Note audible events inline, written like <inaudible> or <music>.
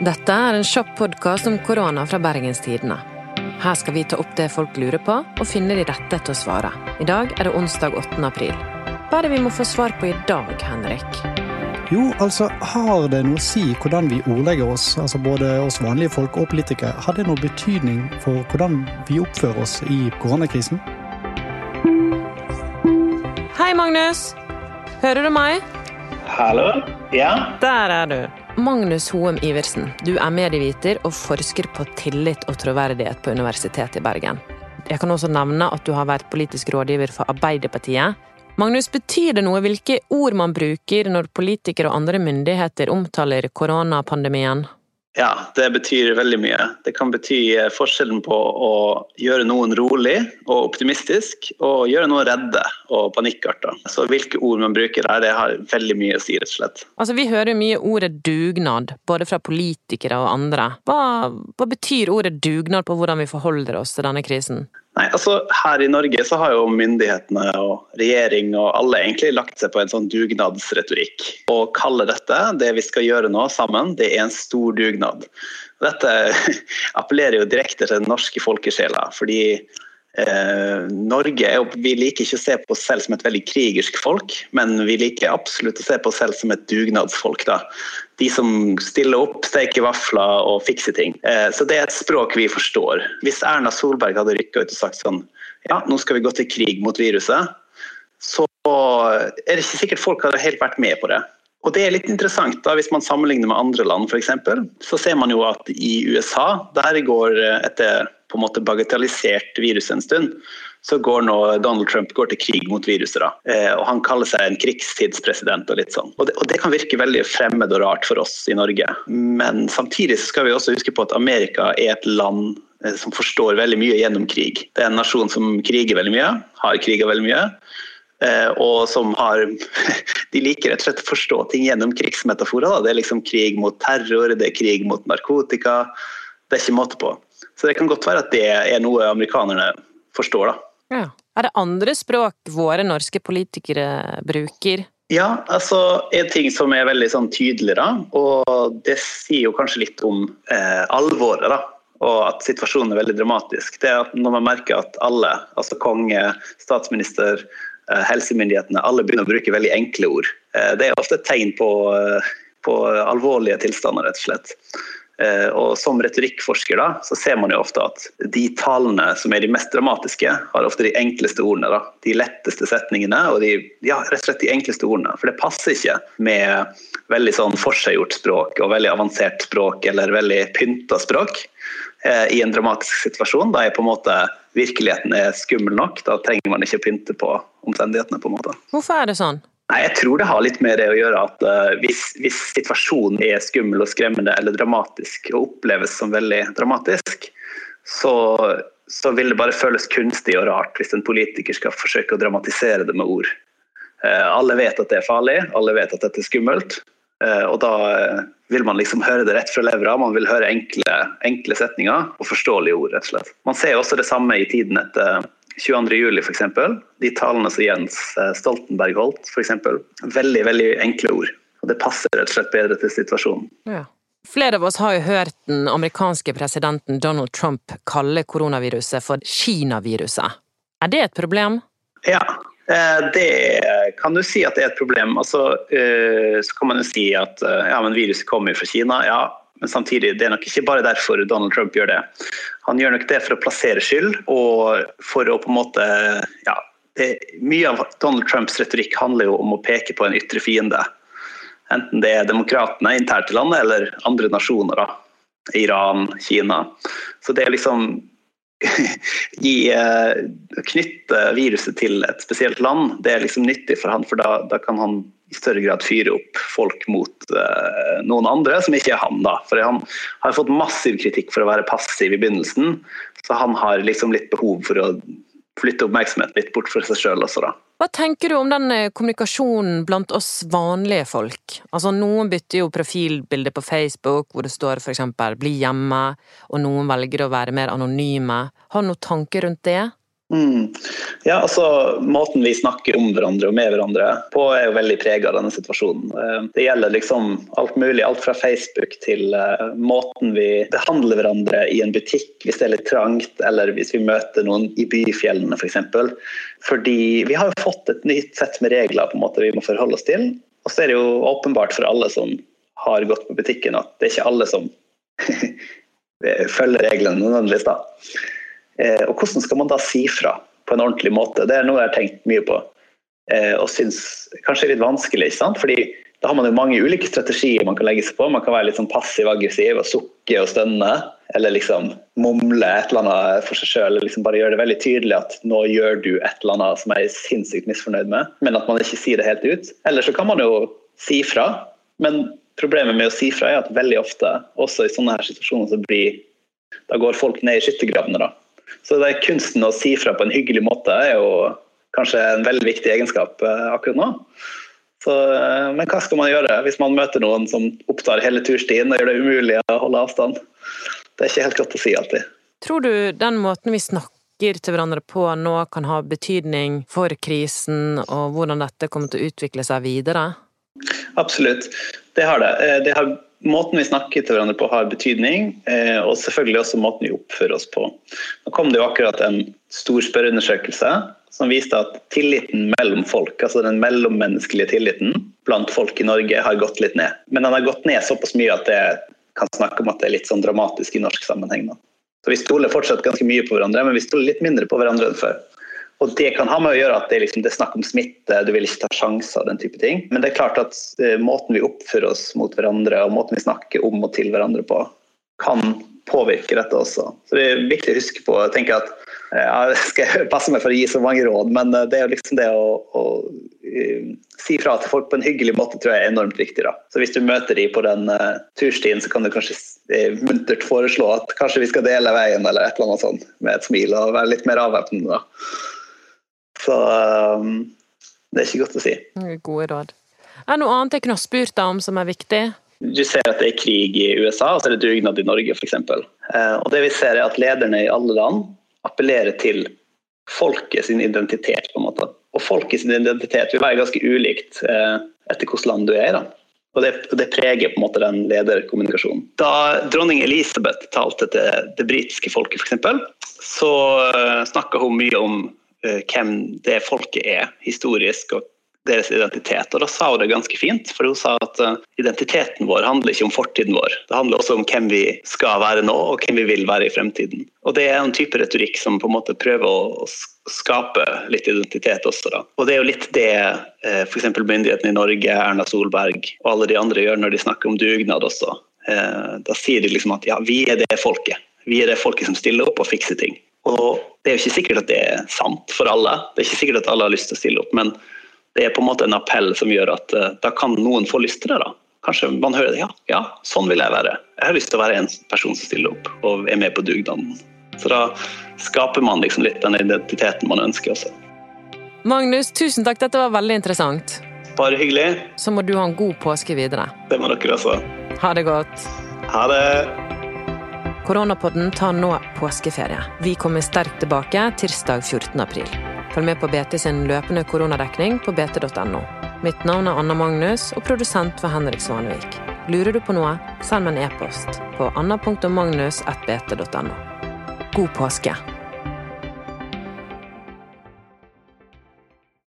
Dette er en kjapp podkast om korona fra Bergenstidene. Her skal vi ta opp det folk lurer på, og finne de rette til å svare. I dag er det onsdag 8. april. Hva er det vi må få svar på i dag, Henrik? Jo, altså, har det noe å si hvordan vi ordlegger oss, altså både oss vanlige folk og politikere? Har det noe betydning for hvordan vi oppfører oss i koronakrisen? Hei, Magnus! Hører du meg? Hallo? Ja? Der er du. Magnus Hoem Iversen, du er medieviter og forsker på tillit og troverdighet på Universitetet i Bergen. Jeg kan også nevne at du har vært politisk rådgiver for Arbeiderpartiet. Magnus, betyr det noe hvilke ord man bruker når politikere og andre myndigheter omtaler koronapandemien? Ja, det betyr veldig mye. Det kan bety forskjellen på å gjøre noen rolig og optimistisk, og gjøre noen redde og panikkarta. Så hvilke ord man bruker her, det har veldig mye å si, rett og slett. Altså, Vi hører mye ordet dugnad, både fra politikere og andre. Hva, hva betyr ordet dugnad på hvordan vi forholder oss til denne krisen? Nei, altså Her i Norge så har jo myndighetene og regjering og alle egentlig lagt seg på en sånn dugnadsretorikk. Å kalle dette det vi skal gjøre nå sammen, det er en stor dugnad. Dette <laughs> appellerer jo direkte til den norske folkesjela. fordi Norge vi liker ikke å se på oss selv som et veldig krigersk folk, men vi liker absolutt å se på oss selv som et dugnadsfolk. da. De som stiller opp, steker vafler og fikser ting. Eh, så det er et språk vi forstår. Hvis Erna Solberg hadde rykka ut og sagt sånn ja, nå skal vi gå til krig mot viruset, så er det ikke sikkert folk hadde helt vært med på det. Og det er litt interessant da, Hvis man sammenligner med andre land, for eksempel, så ser man jo at i USA der går etter på en måte bagatellisert viruset en stund, så går nå Donald Trump går til krig mot viruset. da. Eh, og Han kaller seg en krigstidspresident. og litt sånn. Og det, og det, kan virke veldig fremmed og rart for oss i Norge. Men samtidig skal vi også huske på at Amerika er et land eh, som forstår veldig mye gjennom krig. Det er en nasjon som kriger veldig mye, har kriga veldig mye. Eh, og som har <laughs> De liker rett og slett å forstå ting gjennom krigsmetaforer. Da. Det er liksom krig mot terror, det er krig mot narkotika. Det er ikke måte på. Så det kan godt være at det er noe amerikanerne forstår, da. Ja. Er det andre språk våre norske politikere bruker? Ja, altså en ting som er veldig sånn tydelig, da, og det sier jo kanskje litt om eh, alvoret, da. Og at situasjonen er veldig dramatisk. Det er at når man merker at alle, altså konge, statsminister, eh, helsemyndighetene, alle begynner å bruke veldig enkle ord. Eh, det er ofte et tegn på, eh, på alvorlige tilstander, rett og slett. Eh, og Som retorikkforsker da, så ser man jo ofte at de tallene som er de mest dramatiske, har ofte de enkleste ordene. da, De letteste setningene og de, ja, rett og slett de enkleste ordene. For det passer ikke med veldig sånn forseggjort språk og veldig avansert språk eller veldig pynta språk eh, i en dramatisk situasjon. Da er på en måte virkeligheten er skummel nok. Da trenger man ikke pynte på omstendighetene. på en måte. Hvorfor er det sånn? Nei, Jeg tror det har litt med det å gjøre at uh, hvis, hvis, situasjonen er skummel og skremmende eller dramatisk og oppleves som veldig dramatisk, så, så, vil det bare føles kunstig og rart hvis en politiker skal forsøke å dramatisere det med ord. Uh, alle vet at det er farlig, alle vet at dette er skummelt. Uh, og da vil man liksom høre det rett fra levra. Man vil høre enkle, enkle setninger og forståelige ord. rett og slett. Man ser også det samme i tiden etter 22.07. f.eks. De talene som Jens eh, Stoltenberg holdt, f.eks. Veldig veldig enkle ord. Og Det passer rett og slett bedre til situasjonen. Ja. Flere av oss har jo hørt den amerikanske presidenten Donald Trump kalle koronaviruset for Kina-viruset. Er det et problem? Ja, eh, det kan du si at det er et problem. Altså, eh, så kan man jo si at ja, viruset kommer fra Kina. Ja, men samtidig, det er nok ikke bare derfor Donald Trump gjør det. Han gjør nok det for å plassere skyld, og for å på en måte ja, det, Mye av Donald Trumps retorikk handler jo om å peke på en ytre fiende. Enten det er demokratene internt i landet, eller andre nasjoner. da. Iran, Kina. Så det er liksom <laughs> gi, uh, knytte viruset til et spesielt land, det er liksom nyttig for han, for da, da kan han i større grad fyre opp folk mot uh, noen andre, som ikke er han. da. For Han har fått massiv kritikk for å være passiv i begynnelsen, så han har liksom litt behov for å flytte oppmerksomheten litt bort fra seg sjøl også, da. Hva tenker du om den eh, kommunikasjonen blant oss vanlige folk? Altså, Noen bytter jo profilbilde på Facebook hvor det står for eksempel 'bli hjemme', og noen velger å være mer anonyme. Har du noen tanker rundt det? Mm. Ja, altså Måten vi snakker om hverandre og med hverandre på, er jo veldig prega av denne situasjonen. Eh, det gjelder liksom alt mulig, alt fra Facebook til uh, måten vi behandler hverandre i en butikk hvis det er litt trangt, eller hvis vi møter noen i byfjellene f.eks. For eksempel. Fordi vi har jo fått et nytt sett med regler på en måte vi må forholde oss til. Og så er det jo åpenbart for alle som har gått på butikken, at det er ikke alle som <laughs> følger reglene nødvendigvis. da. Eh, og hvordan skal man da si fra på en ordentlig måte? Det er noe jeg har tenkt mye på eh, og syns kanskje er litt vanskelig. ikke sant? Fordi da har man jo mange ulike strategier man kan legge seg på. Man kan være litt sånn passiv-aggressiv og sukke og stønne. Eller liksom mumle et eller annet for seg sjøl. Liksom bare gjøre det veldig tydelig at nå gjør du et eller annet som jeg er sinnssykt misfornøyd med, men at man ikke sier det helt ut. Eller så kan man jo si fra. Men problemet med å si fra er at veldig ofte, også i sånne her situasjoner, så blir da går folk ned i skyttergravene. da. Så det er kunsten å si fra på en hyggelig måte er jo kanskje en veldig viktig egenskap eh, akkurat nå. Så, eh, men hva skal man gjøre hvis man møter noen som opptar hele turstien og gjør det umulig å holde avstand? Det er ikke helt godt å si alltid. Tror du den måten vi snakker til hverandre på nå kan ha betydning for krisen og hvordan dette kommer til å utvikle seg videre? Absolutt, det har det. Eh, det har måten vi snakker til hverandre på har betydning, eh, og selvfølgelig også måten vi oppfører oss på. Nå kom det jo akkurat en stor spørreundersøkelse som viste at tilliten mellom folk, altså den mellommenneskelige tilliten blant folk i Norge, har gått litt ned. Men den har gått ned såpass mye at det kan snakke om at det er litt sånn dramatisk i norsk sammenheng. Så Vi stoler fortsatt ganske mye på hverandre, men vi stoler litt mindre på hverandre enn før. Og Det kan ha med å gjøre at det, liksom, det er snakk om smitte, du vil ikke ta sjanser den type ting. Men det er klart at uh, måten vi oppfører oss mot hverandre og måten vi snakker om og til hverandre på, kan påvirke dette også. Så Det er viktig å huske på. Jeg tenker at uh, Jeg skal passe meg for å gi så mange råd, men uh, det er jo liksom det å, å si fra til folk på en hyggelig måte tror jeg er enormt viktig. da. Så Hvis du møter dem på den turstien, så kan du kanskje muntert foreslå at kanskje vi skal dele veien eller et eller annet sånt med et smil og være litt mer avvæpnende. Så um, det er ikke godt å si. Gode råd. Er det noe annet jeg kunne ha spurt deg om som er viktig? Du ser at det er krig i USA, og så er det dugnad i Norge f.eks. Eh, og det vi ser er at lederne i alle land appellerer til folket sin identitet. på en måte. Og folket sin identitet vil være ganske ulikt eh, etter hvilket land du er i. da. Og det, det, preger på en måte den lederkommunikasjonen. Da dronning Elisabeth talte til det britiske folket, f.eks., så uh, snakka hun mye om Eh, hvem det folket er historisk, og deres identitet. Og Da sa hun det ganske fint, for hun sa at eh, identiteten vår handler ikke om fortiden vår. Det handler også om hvem vi skal være nå, og hvem vi vil være i fremtiden. Og Det er en type retorikk som på en måte prøver å skape litt identitet også. Da. Og Det er jo litt det eh, f.eks. myndighetene i Norge, Erna Solberg og alle de andre gjør når de snakker om dugnad også. Da sier de liksom at ja, vi er det folket. Vi er det folket som stiller opp og fikser ting. Og det er jo ikke sikkert at det er sant for alle. Det er ikke sikkert at alle har lyst til å stille opp, men det er på en måte en appell som gjør at uh, da kan noen få lyst til det. da. Kanskje man hører. Ja, ja, sånn vil jeg være. Jeg har lyst til å være en person som stiller opp og er med på dugnaden. Så da skaper man liksom litt den identiteten man ønsker også. Magnus, tusen takk. Dette var veldig interessant. Bare hyggelig. Så må du ha en god påske videre. Det må dere også. Ha det godt. Ha det. Koronapodden tar nå påskeferie. Vi kommer sterkt tilbake tirsdag 14. april. Følg med på BT sin løpende koronadekning på bt.no. Mitt navn er Anna Magnus, og produsent var Henrik Svanevik. Lurer du på noe, send meg en e-post på anna.magnus.bt.no. God påske!